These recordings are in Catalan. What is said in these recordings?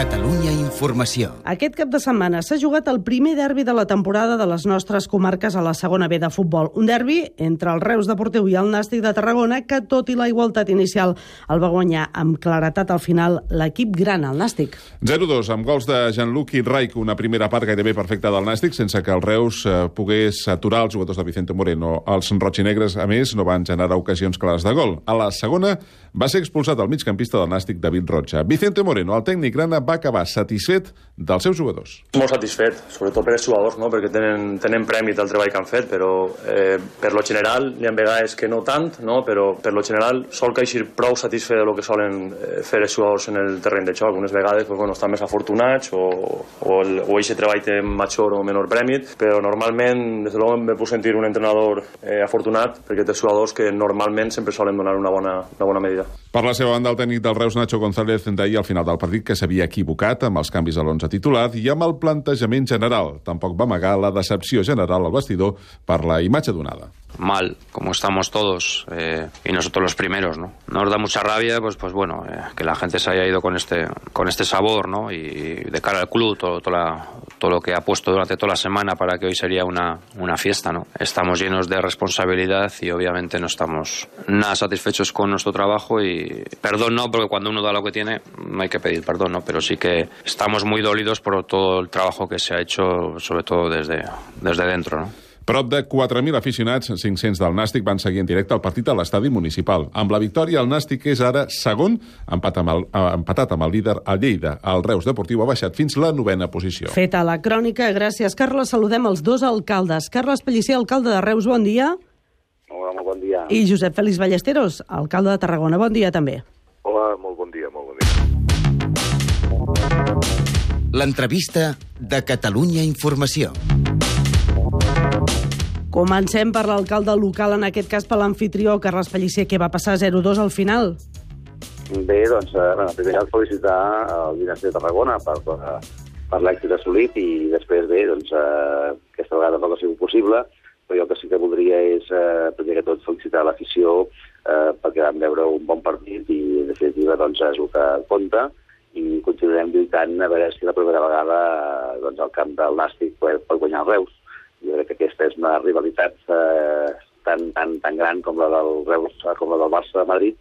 Catalunya Informació. Aquest cap de setmana s'ha jugat el primer derbi de la temporada de les nostres comarques a la segona B de futbol. Un derbi entre el Reus Deportiu i el Nàstic de Tarragona que, tot i la igualtat inicial, el va guanyar amb claretat al final l'equip gran, el Nàstic. 0-2, amb gols de Jean-Luc i Raik, una primera part gairebé perfecta del Nàstic, sense que el Reus eh, pogués aturar els jugadors de Vicente Moreno. Els rotxinegres, a més, no van generar ocasions clares de gol. A la segona va ser expulsat el migcampista del Nàstic, David Rocha. Vicente Moreno, el tècnic grana, va acabar satisfet dels seus jugadors. Molt satisfet, sobretot per els jugadors, no? perquè tenen, tenen prèmit al treball que han fet, però eh, per lo general hi ha vegades que no tant, no? però per lo general sol caixir prou satisfet del que solen eh, fer els jugadors en el terreny de xoc. Unes vegades pues, bueno, estan més afortunats o, o, el, o eixe treball té major o menor prèmit, però normalment, des de luego, me puc sentir un entrenador eh, afortunat perquè té jugadors que normalment sempre solen donar una bona, una bona medida. Per la seva banda, el tècnic del Reus, Nacho González, deia al final del partit que s'havia equivocat amb els canvis a l'11 titular i amb el plantejament general. Tampoc va amagar la decepció general al vestidor per la imatge donada. Mal, como estamos todos, eh, y nosotros los primeros, ¿no? Nos da mucha rabia, pues, pues bueno, eh, que la gente se haya ido con este, con este sabor, ¿no? Y de cara al club, todo, toda la, todo lo que ha puesto durante toda la semana para que hoy sería una, una fiesta, ¿no? Estamos llenos de responsabilidad y obviamente no estamos nada satisfechos con nuestro trabajo y perdón no, porque cuando uno da lo que tiene no hay que pedir perdón, ¿no? Pero sí que estamos muy dolidos por todo el trabajo que se ha hecho, sobre todo desde, desde dentro, ¿no? Prop de 4.000 aficionats, 500 del Nàstic, van seguir en directe el partit a l'estadi municipal. Amb la victòria, el Nàstic és ara segon, empat amb el, eh, empatat amb el líder, el Lleida. El Reus Deportiu ha baixat fins la novena posició. Feta la crònica, gràcies, Carles. Saludem els dos alcaldes. Carles Pellicer, alcalde de Reus, bon dia. Hola, molt bon dia. I Josep Félix Ballesteros, alcalde de Tarragona, bon dia també. L'entrevista de Catalunya Informació. Comencem per l'alcalde local, en aquest cas per l'anfitrió, Carles Pellicer, que va passar 0-2 al final. Bé, doncs, eh, en primer lloc felicitar el Dinasti de Tarragona per, per, per l'èxit assolit i després, bé, doncs, eh, aquesta vegada no ha sigut possible, però jo el que sí que voldria és, eh, primer que tot, felicitar l'afició eh, perquè vam veure un bon partit i, en definitiva, doncs, és el que compta i continuarem lluitant a veure si la primera vegada doncs, el camp del Nàstic pot, pot guanyar el Reus jo crec que aquesta és una rivalitat eh, tan, tan, tan gran com la del Reus, com la del Barça de Madrid,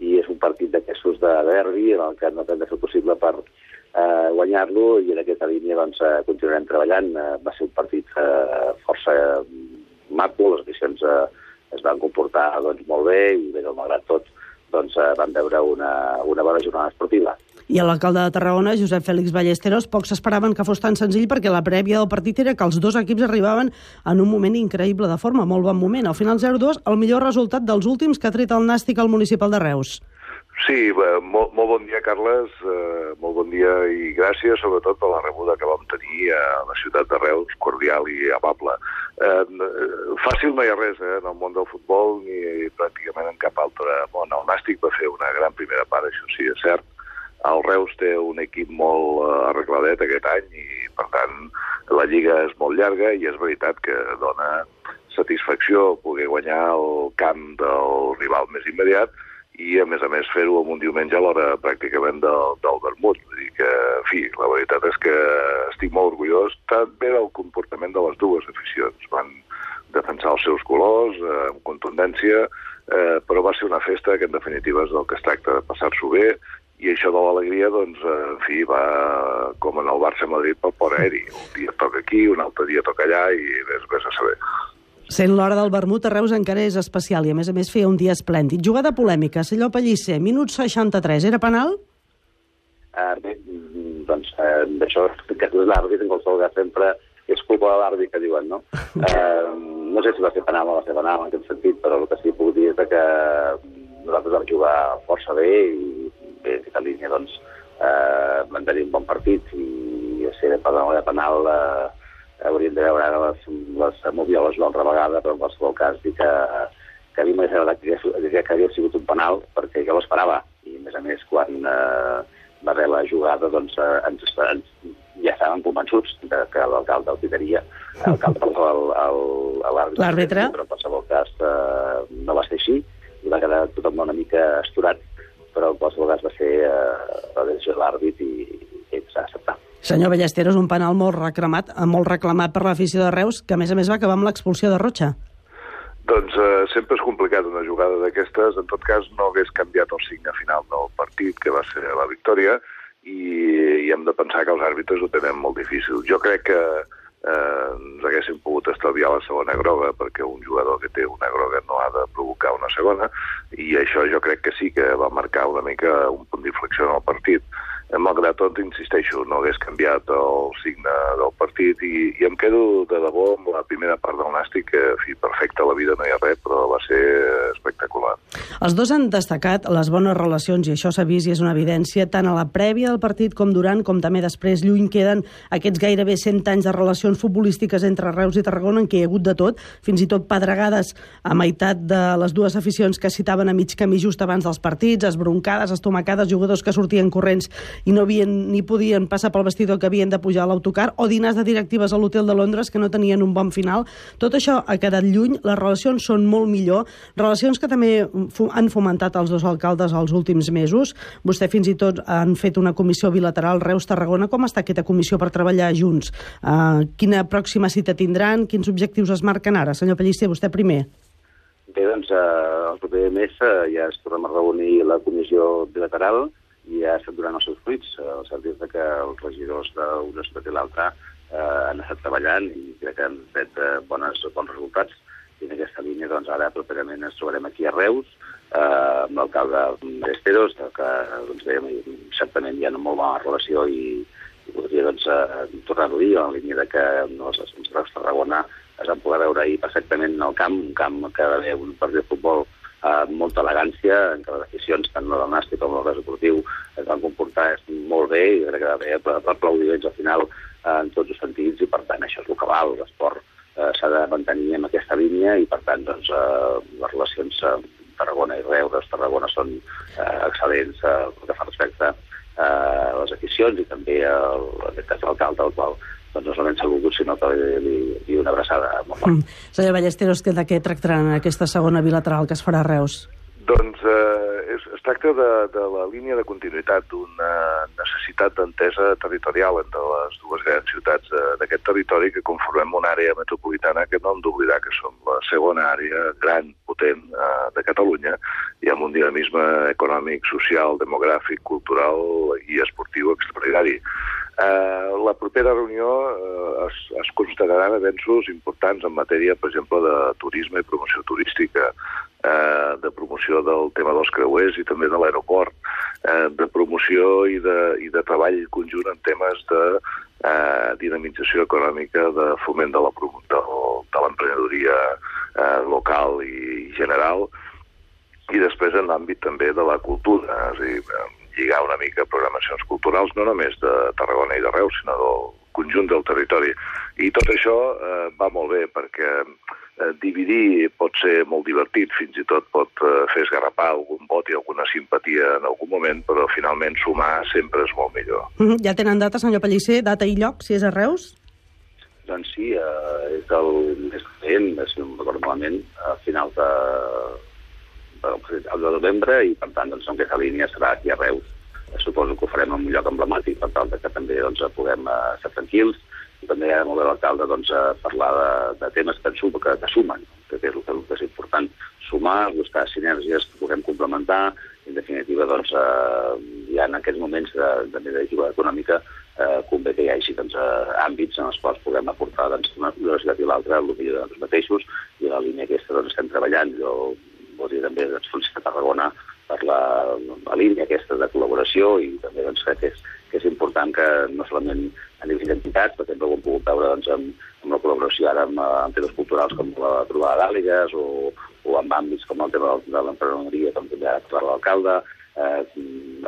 i és un partit d'aquestos de derbi en el que no hem de fer possible per eh, guanyar-lo i en aquesta línia doncs, eh, continuarem treballant. Eh, va ser un partit eh, força maco, les edicions eh, es van comportar doncs, molt bé i bé, malgrat tot doncs, eh, veure una, una bona jornada esportiva. I l'alcalde de Tarragona, Josep Fèlix Ballesteros, pocs esperaven que fos tan senzill perquè la prèvia del partit era que els dos equips arribaven en un moment increïble de forma, molt bon moment. Al final 0-2, el millor resultat dels últims que ha tret el Nàstic al municipal de Reus. Sí, molt, molt bon dia, Carles, eh, molt bon dia i gràcies, sobretot per la rebuda que vam tenir a la ciutat de Reus, cordial i amable. Eh, fàcil no hi ha res eh, en el món del futbol ni pràcticament en cap altre món. El Nàstic va fer una gran primera part, això sí, és cert, el Reus té un equip molt uh, arregladet aquest any i, per tant, la lliga és molt llarga i és veritat que dona satisfacció poder guanyar el camp del rival més immediat i, a més a més, fer-ho en un diumenge a l'hora pràcticament del, del vermut. Vull dir que, en fi, la veritat és que estic molt orgullós també del comportament de les dues aficions. Van defensar els seus colors eh, amb contundència, eh, però va ser una festa que, en definitiva, és del que es tracta de passar-s'ho bé, i això de l'alegria, doncs, eh, en fi, va com en el Barça-Madrid pel port aeri. Un dia toca aquí, un altre dia toca allà i vés, vés a saber. Sent l'hora del vermut, a Reus encara és especial i, a més a més, feia un dia esplèndid. Jugada polèmica, Salló Pellicer, minut 63, era penal? Uh, bé, doncs, uh, d'això, que és l'àrbit, en qualsevol cas, sempre és culpa de l'àrbit que diuen, no? Uh, no sé si va ser penal o va ser penal en aquest sentit, però el que sí que puc dir és que nosaltres vam jugar força bé i aquesta línia doncs, eh, van tenir un bon partit i a ser per la penal eh, hauríem de veure ara les, les movioles una altra vegada, però en qualsevol cas dir que, que a mi m'hauria agradat que, que, que havia sigut un penal perquè jo l'esperava. I a més a més quan eh, va haver la jugada doncs eh, ens, ens, ja estàvem convençuts de que l'alcalde el tiraria, l'àrbitre, però en qualsevol cas eh, no va ser així i va quedar tothom una mica esturat però en qualsevol cas va ser eh, la decisió de l'àrbit i, i Senyor Ballesteros, un penal molt reclamat, molt reclamat per l'afició de Reus, que a més a més va acabar amb l'expulsió de Rocha. Doncs eh, sempre és complicat una jugada d'aquestes. En tot cas, no hagués canviat el signe final del partit, que va ser la victòria, i, i hem de pensar que els àrbitres ho tenen molt difícil. Jo crec que eh, ens haguéssim pogut estalviar la segona groga, perquè un jugador que té una groga no ha de provocar una segona, i això jo crec que sí que va marcar una mica un punt d'inflexió en el partit malgrat tot, insisteixo, no hagués canviat el signe del partit i, i em quedo de debò amb la primera part del Nàstic, que, en fi, perfecte, la vida no hi ha res, però va ser espectacular. Els dos han destacat les bones relacions, i això s'ha vist i és una evidència, tant a la prèvia del partit com durant, com també després. Lluny queden aquests gairebé 100 anys de relacions futbolístiques entre Reus i Tarragona, en què hi ha hagut de tot, fins i tot pedregades a meitat de les dues aficions que citaven a mig camí just abans dels partits, esbroncades, estomacades, jugadors que sortien corrents i no havien ni podien passar pel vestidor que havien de pujar a l'autocar, o dinars de directives a l'hotel de Londres que no tenien un bon final. Tot això ha quedat lluny, les relacions són molt millor, relacions que també han fomentat els dos alcaldes els últims mesos. Vostè fins i tot han fet una comissió bilateral Reus-Tarragona. Com està aquesta comissió per treballar junts? Uh, quina pròxima cita tindran? Quins objectius es marquen ara? Senyor Pellicer, vostè primer. Bé, doncs eh, el proper mes eh, ja es tornem a reunir la comissió bilateral i ha estat donant els seus fruits. El cert és que els regidors d'un estat i l'altre eh, han estat treballant i crec que han fet eh, bones, bons resultats. I en aquesta línia, doncs, ara properament ens trobarem aquí a Reus, eh, amb l'alcalde Esteros, que doncs, bé, certament hi ha una molt bona relació i, i podria doncs, eh, tornar-ho a dir, en línia de que no, els Reus Tarragona es van poder veure ahir perfectament en el camp, un camp que ha d'haver un partit de futbol amb molta elegància, en què les aficions, tant del nàstic com del esportiu, es van comportar molt bé i crec que per, per aplaudiments al final eh, en tots els sentits i per tant això és el que val, l'esport eh, s'ha de mantenir en aquesta línia i per tant doncs, eh, les relacions eh, Tarragona i Reus, Tarragona són eh, excel·lents eh, pel que fa respecte eh, a les aficions i també el, aquest cas l'alcalde, el qual doncs no solament s'ha volgut, sinó que li, li, li una abraçada molt fort. Mm. Senyor Ballesteros, de què tractaran aquesta segona bilateral que es farà a Reus? Doncs eh, es, es tracta de, de la línia de continuïtat d'una necessitat d'entesa territorial entre les dues grans ciutats d'aquest territori que conformem una àrea metropolitana que no hem d'oblidar que som la segona àrea gran, potent eh, de Catalunya i amb un dinamisme econòmic, social, demogràfic, cultural i esportiu extraordinari. Eh, la propera reunió eh, es, es constataran avenços importants en matèria, per exemple, de turisme i promoció turística, eh, de promoció del tema dels creuers i també de l'aeroport, eh, de promoció i de, i de treball conjunt en temes de eh, dinamització econòmica, de foment de l'emprenedoria eh, local i general, i després en l'àmbit també de la cultura, és a dir, lligar una mica programacions culturals, no només de Tarragona i de Reus, sinó del conjunt del territori. I tot això eh, va molt bé, perquè eh, dividir pot ser molt divertit, fins i tot pot eh, fer esgarrapar algun vot i alguna simpatia en algun moment, però finalment sumar sempre és molt millor. Mm -hmm. Ja tenen data, senyor Pellicer, data i lloc, si és a Reus? Doncs sí, eh, és el més recent, si no malament, a finals de, el de novembre i, per tant, doncs, en aquesta línia serà aquí a Reus. Suposo que ho farem en un lloc emblemàtic per tal que també doncs, puguem uh, ser tranquils i també ha molt bé l'alcalde doncs, a parlar de, de temes que, suma, que, que sumen, que és el que, que és important, sumar, buscar sinergies que puguem complementar, en definitiva, doncs, eh, ja en aquests moments de, de negativa econòmica eh, convé que hi hagi doncs, eh, àmbits en els quals puguem aportar doncs, una universitat i l'altra el millor de nosaltres mateixos i la línia aquesta doncs, estem treballant. Jo voldria també doncs, felicitar Tarragona per la, la línia aquesta de col·laboració i també doncs, que és, que és important que no solament a nivell d'entitats, per exemple, ho hem pogut veure doncs, amb, amb la col·laboració ara amb, amb temes culturals com la trobada d'àligues o, o amb àmbits com el tema de l'emprenedoria, com també parlat l'alcalde, eh,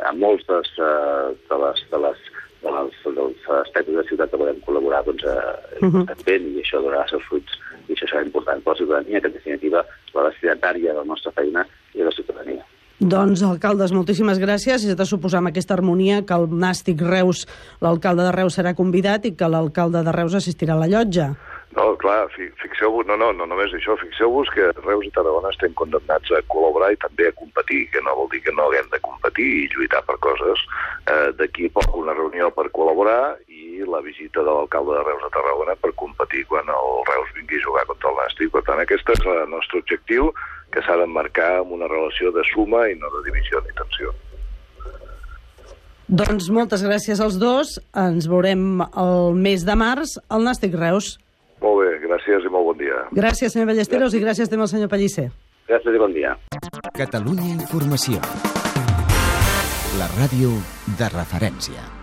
amb molts dels, eh, de les, de les de les, dels aspectes de ciutat que podem col·laborar doncs, eh, uh -huh. ben, i això donarà els seus fruits i això serà important per la ciutadania, que en definitiva la destinatària de la nostra feina i de la ciutadania. Doncs, alcaldes, moltíssimes gràcies. És de suposar amb aquesta harmonia que el Nàstic Reus, l'alcalde de Reus serà convidat i que l'alcalde de Reus assistirà a la llotja. No, clar, fixeu-vos, no, no, no només això, fixeu-vos que Reus i Tarragona estem condemnats a col·laborar i també a competir, que no vol dir que no haguem de competir i lluitar per coses. Eh, D'aquí poc una reunió per col·laborar i la visita de l'alcalde de Reus a Tarragona per competir quan el Reus vingui a jugar contra el Nàstic. Per tant, aquest és el nostre objectiu, que s'ha d'emmarcar amb una relació de suma i no de divisió ni tensió. Doncs moltes gràcies als dos. Ens veurem el mes de març al Nàstic Reus. Gràcies i molt bon dia. Gràcies, senyor Ballesteros, i gràcies també al senyor Pellicer. Gràcies i bon dia. Catalunya Informació. La ràdio de referència.